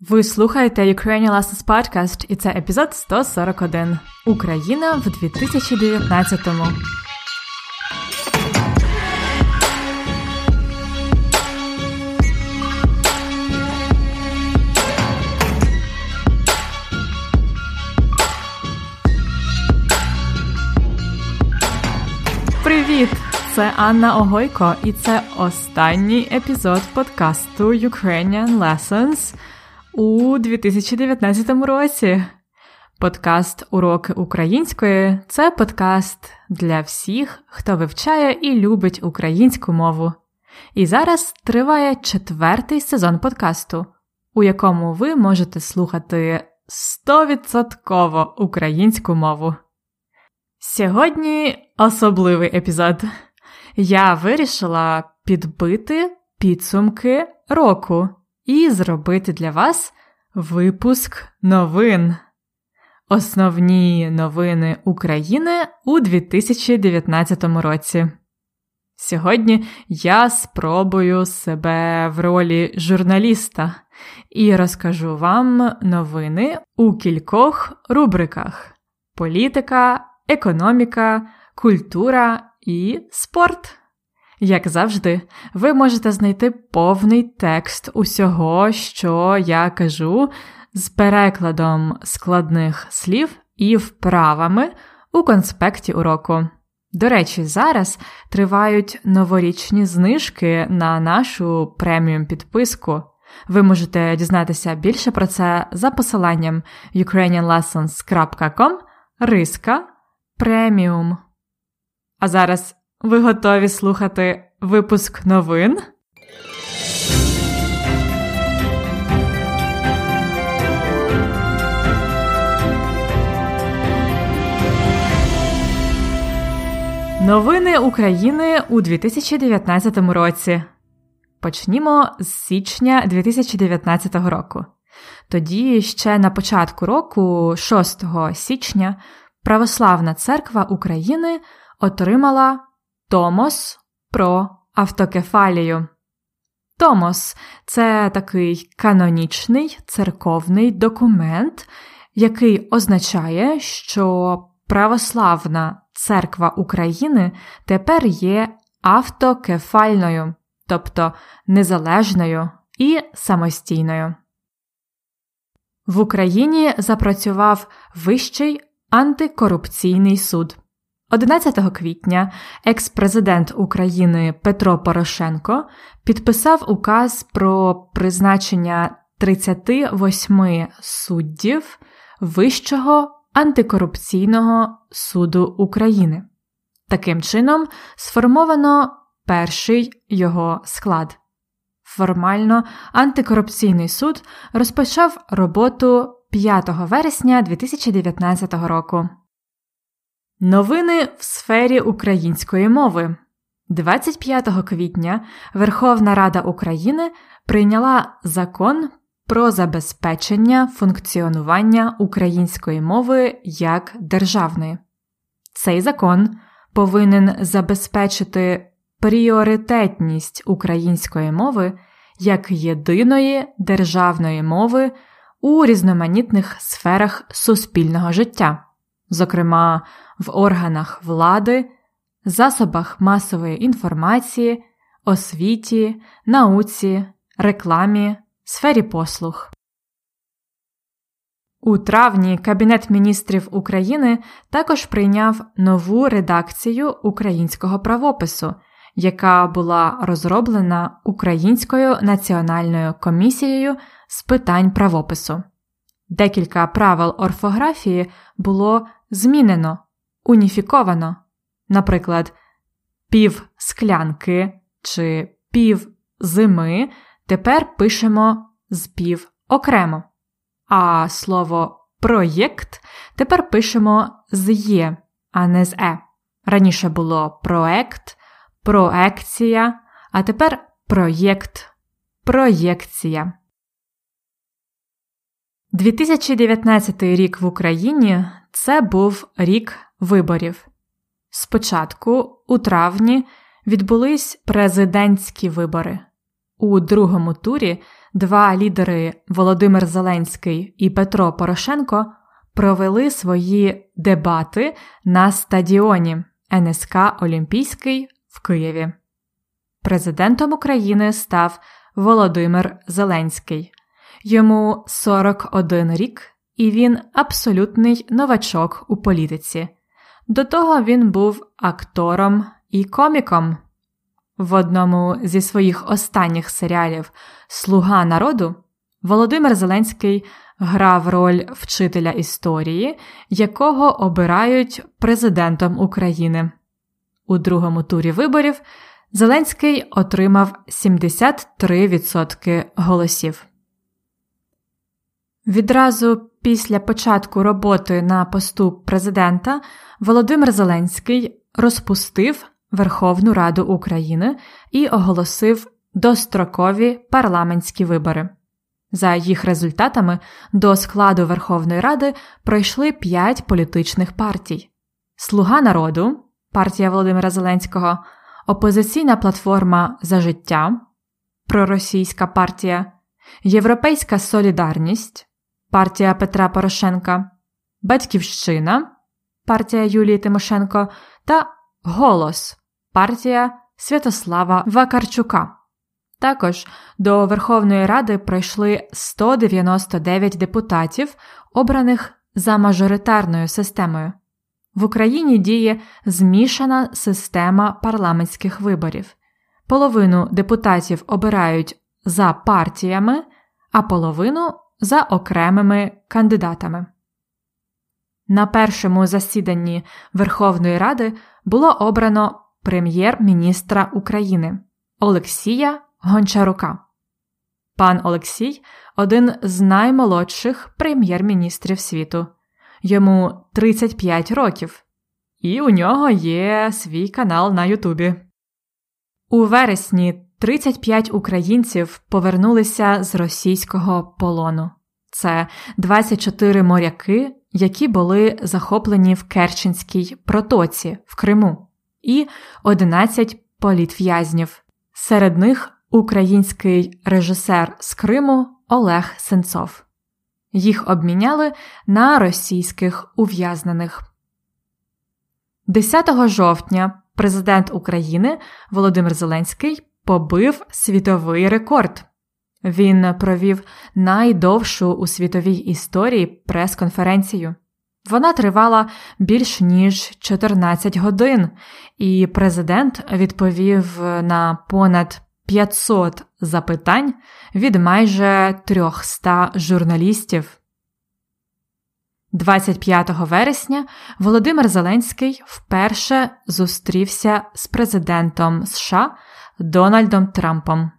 Ви слухаєте Ukrainian Lessons Podcast і це епізод 141. Україна в 2019-му. Привіт! Це Анна Огойко, і це останній епізод подкасту Ukrainian Lessons у 2019 році. Подкаст Уроки української це подкаст для всіх, хто вивчає і любить українську мову. І зараз триває четвертий сезон подкасту, у якому ви можете слухати 100% українську мову. Сьогодні особливий епізод. Я вирішила підбити підсумки року і зробити для вас випуск новин. Основні новини України у 2019 році. Сьогодні я спробую себе в ролі журналіста і розкажу вам новини у кількох рубриках: політика, економіка, культура і спорт. Як завжди, ви можете знайти повний текст усього, що я кажу, з перекладом складних слів і вправами у конспекті уроку. До речі, зараз тривають новорічні знижки на нашу преміум підписку. Ви можете дізнатися більше про це за посиланням ukrainianlessons.com риска преміум. А зараз ви готові слухати випуск новин? Новини України у 2019 році. Почнімо з січня 2019 року. Тоді ще на початку року, 6 січня, Православна Церква України отримала Томос про автокефалію. Томос це такий канонічний церковний документ, який означає, що Православна Церква України тепер є автокефальною, тобто незалежною і самостійною. В Україні запрацював Вищий антикорупційний суд. 11 квітня екс-президент України Петро Порошенко підписав указ про призначення 38 суддів Вищого антикорупційного суду України. Таким чином сформовано перший його склад. Формально антикорупційний суд розпочав роботу 5 вересня 2019 року. Новини в сфері української мови 25 квітня Верховна Рада України прийняла закон про забезпечення функціонування української мови як державної. Цей закон повинен забезпечити пріоритетність української мови як єдиної державної мови у різноманітних сферах суспільного життя зокрема в органах влади, засобах масової інформації, освіті, науці, рекламі, сфері послуг. У травні Кабінет міністрів України також прийняв нову редакцію українського правопису, яка була розроблена Українською національною комісією з питань правопису. Декілька правил орфографії було змінено, уніфіковано, наприклад, пів склянки чи пів зими тепер пишемо з пів окремо, а слово проєкт тепер пишемо з є, а не з е. Раніше було проект, проекція, а тепер проєкт, проєкція. 2019 рік в Україні це був рік виборів. Спочатку, у травні, відбулись президентські вибори. У другому турі два лідери Володимир Зеленський і Петро Порошенко провели свої дебати на стадіоні НСК Олімпійський в Києві. Президентом України став Володимир Зеленський. Йому 41 рік, і він абсолютний новачок у політиці. До того він був актором і коміком. В одному зі своїх останніх серіалів Слуга народу Володимир Зеленський грав роль вчителя історії, якого обирають президентом України. У другому турі виборів Зеленський отримав 73% голосів. Відразу після початку роботи на посту президента Володимир Зеленський розпустив Верховну Раду України і оголосив дострокові парламентські вибори. За їх результатами до складу Верховної Ради пройшли п'ять політичних партій: Слуга народу, партія Володимира Зеленського, Опозиційна платформа за життя, Проросійська партія, Європейська Солідарність, партія Петра Порошенка, Батьківщина, партія Юлії Тимошенко та Голос партія Святослава Вакарчука. Також до Верховної Ради пройшли 199 депутатів, обраних за мажоритарною системою. В Україні діє змішана система парламентських виборів. Половину депутатів обирають за партіями, а половину за окремими кандидатами. На першому засіданні Верховної Ради було обрано прем'єр-міністра України Олексія Гончарука. Пан Олексій один з наймолодших прем'єр-міністрів світу. Йому 35 років, і у нього є свій канал на Ютубі. У вересні 35 українців повернулися з російського полону. Це 24 моряки, які були захоплені в Керченській протоці в Криму, і 11 політв'язнів. Серед них український режисер з Криму Олег Сенцов. Їх обміняли на російських ув'язнених. 10 жовтня президент України Володимир Зеленський побив світовий рекорд. Він провів найдовшу у світовій історії прес-конференцію. Вона тривала більш ніж 14 годин, і президент відповів на понад 500 запитань від майже 300 журналістів. 25 вересня Володимир Зеленський вперше зустрівся з президентом США Дональдом Трампом.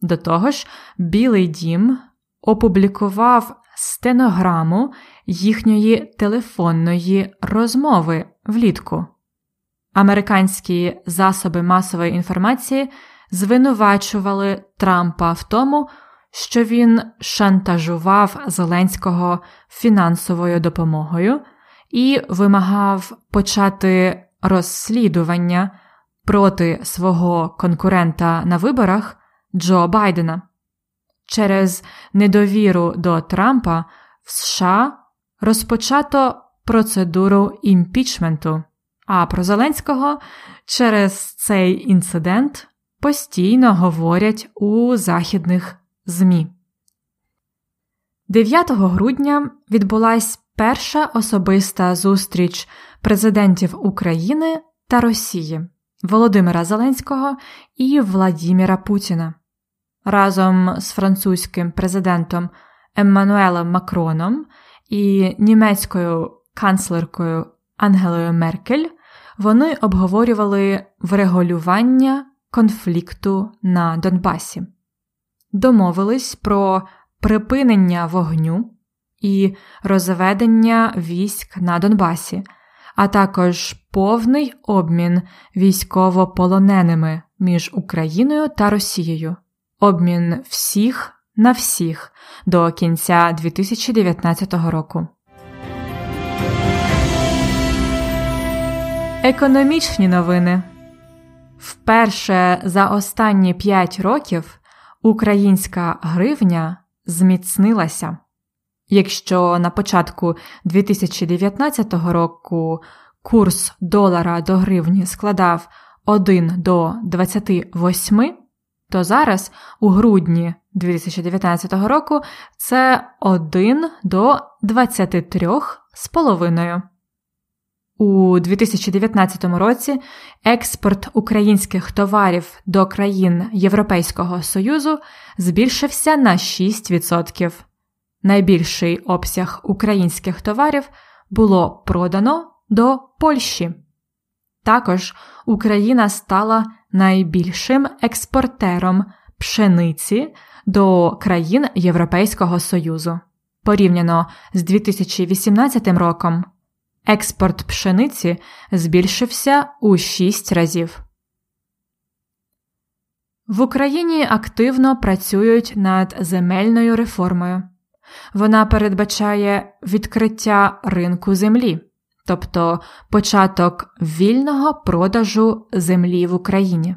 До того ж, Білий Дім опублікував стенограму їхньої телефонної розмови влітку. Американські засоби масової інформації звинувачували Трампа в тому, що він шантажував Зеленського фінансовою допомогою і вимагав почати розслідування проти свого конкурента на виборах Джо Байдена. Через недовіру до Трампа в США розпочато процедуру імпічменту, а про Зеленського через цей інцидент постійно говорять у західних ЗМІ. 9 грудня відбулася перша особиста зустріч президентів України та Росії Володимира Зеленського і Владіміра Путіна. Разом з французьким президентом Еммануелем Макроном і німецькою канцлеркою Ангелою Меркель вони обговорювали врегулювання конфлікту на Донбасі, домовились про припинення вогню і розведення військ на Донбасі, а також повний обмін військовополоненими між Україною та Росією, обмін всіх на всіх до кінця 2019 року. Економічні новини Вперше за останні 5 років українська гривня зміцнилася. Якщо на початку 2019 року курс долара до гривні складав 1 до 28, то зараз у грудні 2019 року це 1 до 23 з половиною. У 2019 році експорт українських товарів до країн Європейського Союзу збільшився на 6%. Найбільший обсяг українських товарів було продано до Польщі. Також Україна стала найбільшим експортером пшениці до країн Європейського Союзу. Порівняно з 2018 роком експорт пшениці збільшився у 6 разів. В Україні активно працюють над земельною реформою. Вона передбачає відкриття ринку землі, тобто початок вільного продажу землі в Україні.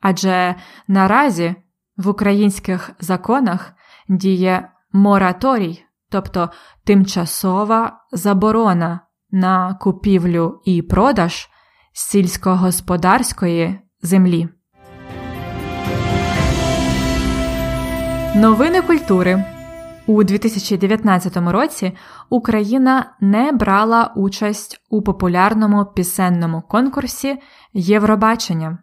Адже наразі в українських законах діє мораторій, тобто тимчасова заборона на купівлю і продаж сільськогосподарської землі. Новини культури у 2019 році Україна не брала участь у популярному пісенному конкурсі Євробачення.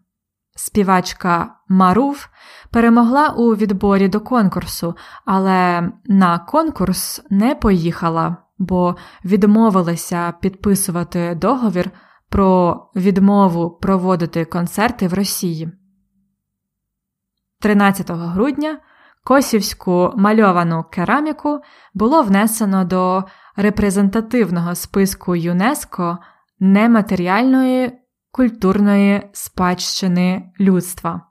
Співачка Марув перемогла у відборі до конкурсу, але на конкурс не поїхала, бо відмовилася підписувати договір про відмову проводити концерти в Росії. 13 грудня Косівську мальовану кераміку було внесено до репрезентативного списку ЮНЕСКО нематеріальної культурної спадщини людства.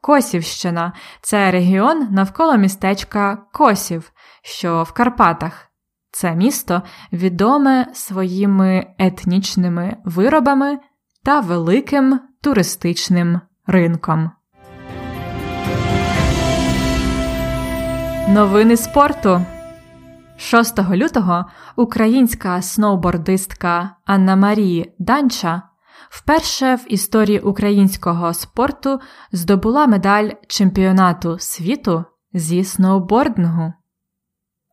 Косівщина це регіон навколо містечка Косів, що в Карпатах. Це місто відоме своїми етнічними виробами та великим туристичним ринком. Новини спорту 6 лютого українська сноубордистка Анна Марії Данча вперше в історії українського спорту здобула медаль чемпіонату світу зі сноубордингу.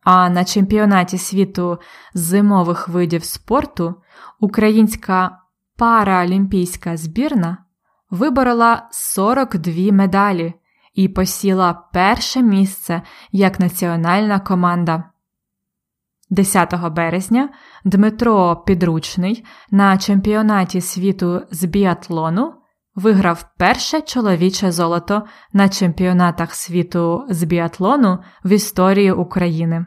А на чемпіонаті світу зимових видів спорту українська параолімпійська збірна виборола 42 медалі і посіла перше місце як національна команда. 10 березня Дмитро Підручний на чемпіонаті світу з біатлону виграв перше чоловіче золото на чемпіонатах світу з біатлону в історії України.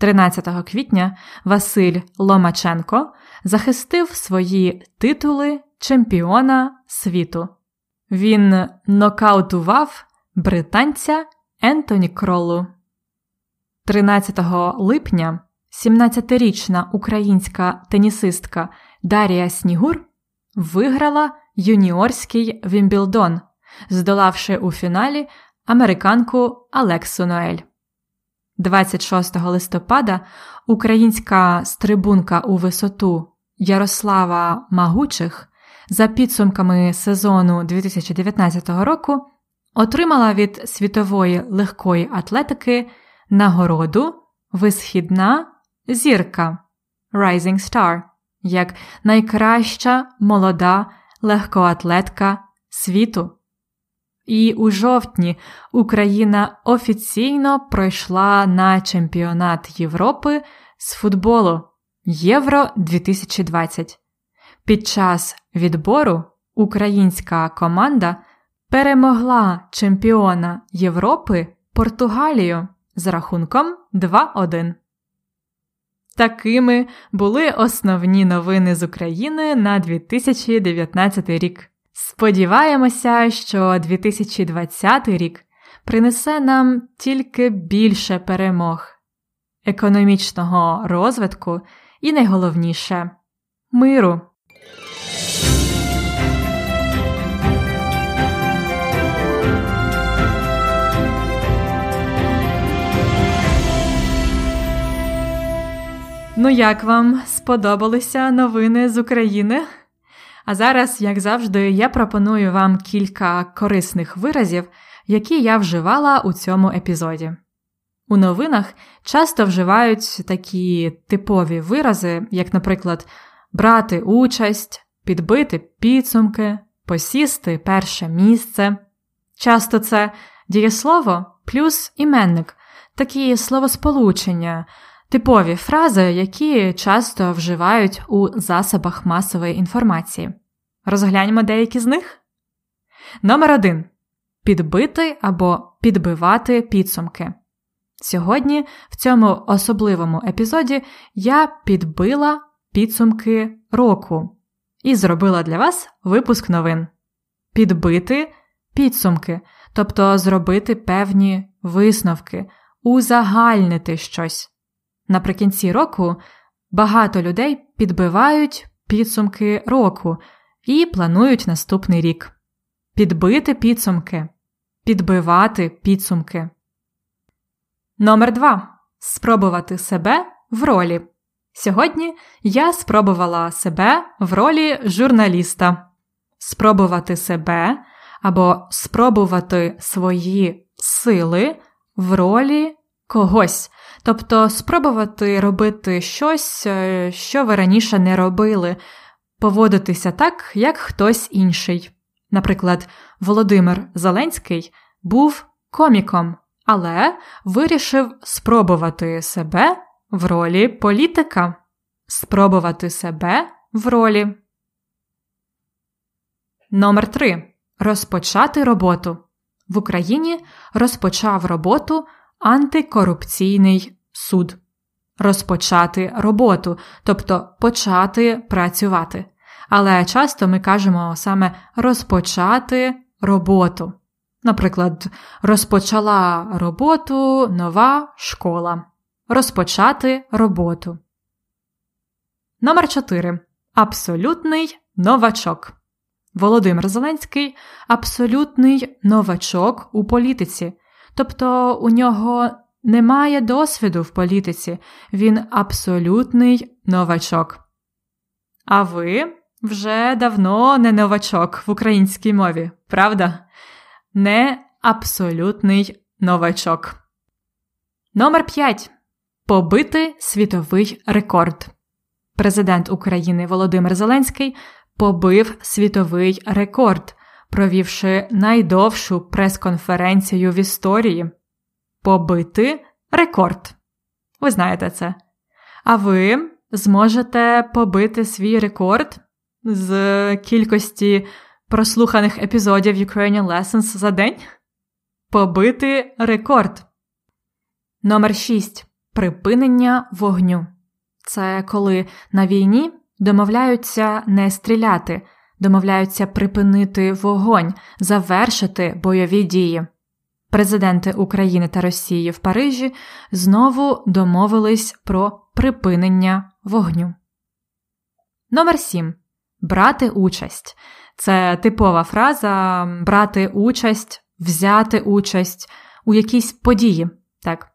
13 квітня Василь Ломаченко захистив свої титули чемпіона світу. Він нокаутував британця Ентоні Кролу. 13 липня 17-річна українська тенісистка Дарія Снігур виграла юніорський Вімбілдон, здолавши у фіналі американку Алексу Ноель. 26 листопада українська стрибунка у висоту Ярослава Магучих за підсумками сезону 2019 року отримала від світової легкої атлетики нагороду Висхідна зірка Rising Star як найкраща молода легкоатлетка світу. І у жовтні Україна офіційно пройшла на чемпіонат Європи з футболу Євро 2020. Під час відбору українська команда перемогла чемпіона Європи Португалію з рахунком 2-1. Такими були основні новини з України на 2019 рік. Сподіваємося, що 2020 рік принесе нам тільки більше перемог, економічного розвитку і найголовніше миру. Ну, як вам сподобалися новини з України? А зараз, як завжди, я пропоную вам кілька корисних виразів, які я вживала у цьому епізоді. У новинах часто вживають такі типові вирази, як, наприклад, брати участь, підбити підсумки, посісти перше місце. Часто це дієслово плюс іменник, такі словосполучення, типові фрази, які часто вживають у засобах масової інформації. Розгляньмо деякі з них. Номер один підбити або підбивати підсумки. Сьогодні, в цьому особливому епізоді, я підбила підсумки року і зробила для вас випуск новин. Підбити підсумки, тобто зробити певні висновки, узагальнити щось. Наприкінці року багато людей підбивають підсумки року і планують наступний рік. Підбити підсумки, підбивати підсумки. Номер 2. Спробувати себе в ролі. Сьогодні я спробувала себе в ролі журналіста. Спробувати себе або спробувати свої сили в ролі когось, тобто спробувати робити щось, е, що ви раніше не робили, поводитися так, як хтось інший. Наприклад, Володимир Зеленський був коміком, але вирішив спробувати себе в ролі політика, спробувати себе в ролі. Номер 3. Розпочати роботу. В Україні розпочав роботу антикорупційний суд. Розпочати роботу, тобто почати працювати. Але часто ми кажемо саме розпочати роботу. Наприклад, розпочала роботу нова школа. Розпочати роботу. Номер 4. Абсолютний новачок. Володимир Зеленський абсолютний новачок у політиці. Тобто у нього немає досвіду в політиці, він абсолютний новачок. А ви вже давно не новачок в українській мові, правда? Не абсолютний новачок. Номер 5. Побити світовий рекорд. Президент України Володимир Зеленський побив світовий рекорд, провівши найдовшу прес-конференцію в історії. Побити рекорд. Ви знаєте це. А ви зможете побити свій рекорд з кількості прослуханих епізодів Ukrainian Lessons за день? Побити рекорд. Номер 6. Припинення вогню. Це коли на війні домовляються не стріляти, домовляються припинити вогонь, завершити бойові дії. Президенти України та Росії в Парижі знову домовились про припинення вогню. Номер 7. Брати участь. Це типова фраза брати участь, взяти участь у якійсь події. Так.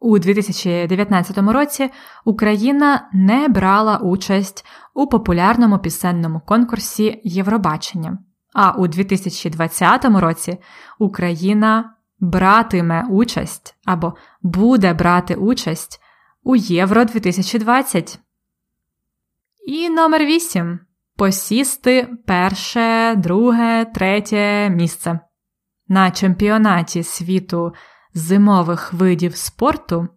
У 2019 році Україна не брала участь у популярному пісенному конкурсі Євробачення. А у 2020 році Україна братиме участь або буде брати участь у Євро 2020. І номер 8. Посісти перше, друге, третє місце. На чемпіонаті світу зимових видів спорту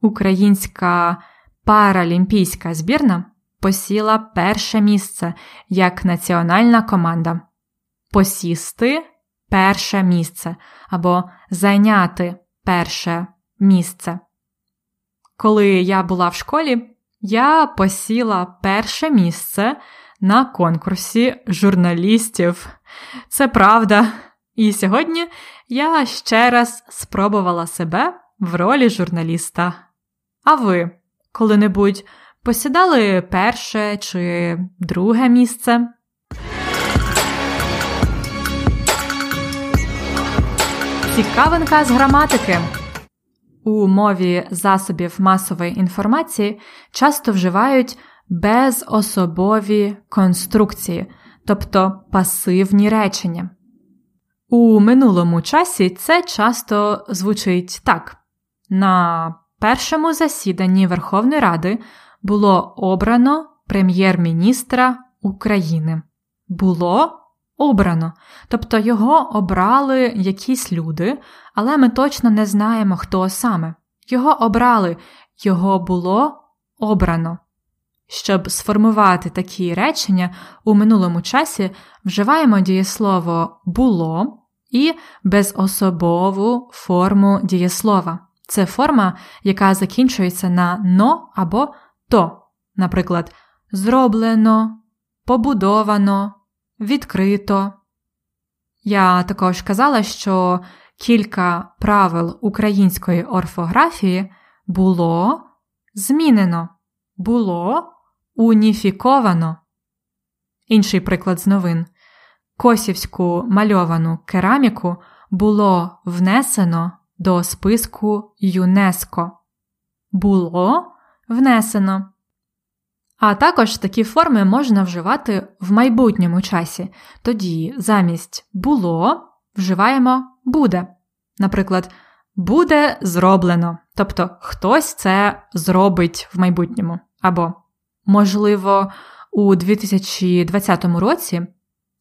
українська паралімпійська збірна посіла перше місце як національна команда. Посісти перше місце або зайняти перше місце. Коли я була в школі, я посіла перше місце на конкурсі журналістів. Це правда. І сьогодні я ще раз спробувала себе в ролі журналіста. А ви коли-небудь посідали перше чи друге місце? Цікавинка з граматики. у мові засобів масової інформації часто вживають безособові конструкції, тобто пасивні речення. У минулому часі це часто звучить так: на першому засіданні Верховної Ради було обрано прем'єр-міністра України. Було обрано, тобто його обрали якісь люди, але ми точно не знаємо, хто саме. Його обрали, його було обрано. Щоб сформувати такі речення у минулому часі вживаємо дієслово було і безособову форму дієслова. Це форма, яка закінчується на но або то, наприклад, зроблено, побудовано, відкрито. Я також казала, що кілька правил української орфографії було змінено, було уніфіковано. Інший приклад з новин. Косівську мальовану кераміку було внесено до списку ЮНЕСКО. Було внесено. А також такі форми можна вживати в майбутньому часі. Тоді замість було вживаємо буде. Наприклад, буде зроблено, тобто хтось це зробить в майбутньому. Або, можливо, у 2020 році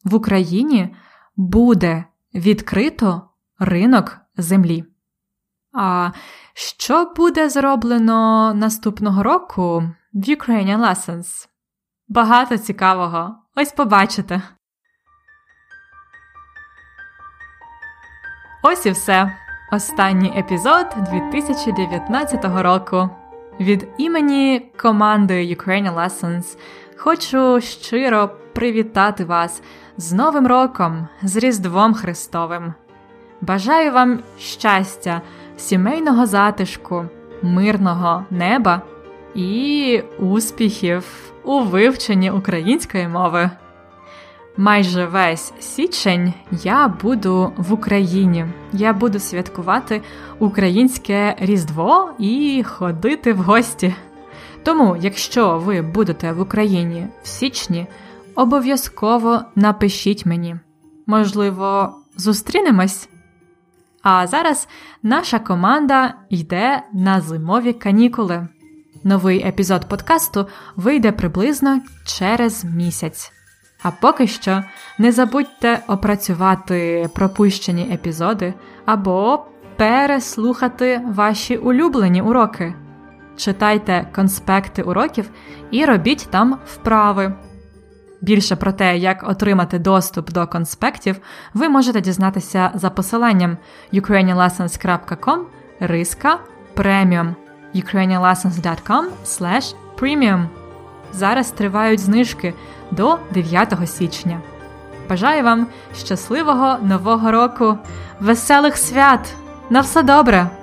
в Україні буде відкрито ринок землі. А що буде зроблено наступного року в Ukrainian Lessons? Багато цікавого. Ось побачите. Ось і все. Останній епізод 2019 року. Від імені команди Ukrainian Lessons хочу щиро привітати вас з Новим роком, з Різдвом Христовим. Бажаю вам щастя, сімейного затишку, мирного неба і успіхів у вивченні української мови. Майже весь січень я буду в Україні. Я буду святкувати українське Різдво і ходити в гості. Тому, якщо ви будете в Україні в січні, обов'язково напишіть мені. Можливо, зустрінемось. А зараз наша команда йде на зимові канікули. Новий епізод подкасту вийде приблизно через місяць. А поки що не забудьте опрацювати пропущені епізоди або переслухати ваші улюблені уроки. Читайте конспекти уроків і робіть там вправи. Більше про те, як отримати доступ до конспектів, ви можете дізнатися за посиланням ukrainianlessons.com риска преміум ukrainianlessons.com premium. Зараз тривають знижки до 9 січня. Бажаю вам щасливого нового року, веселих свят! На все добре!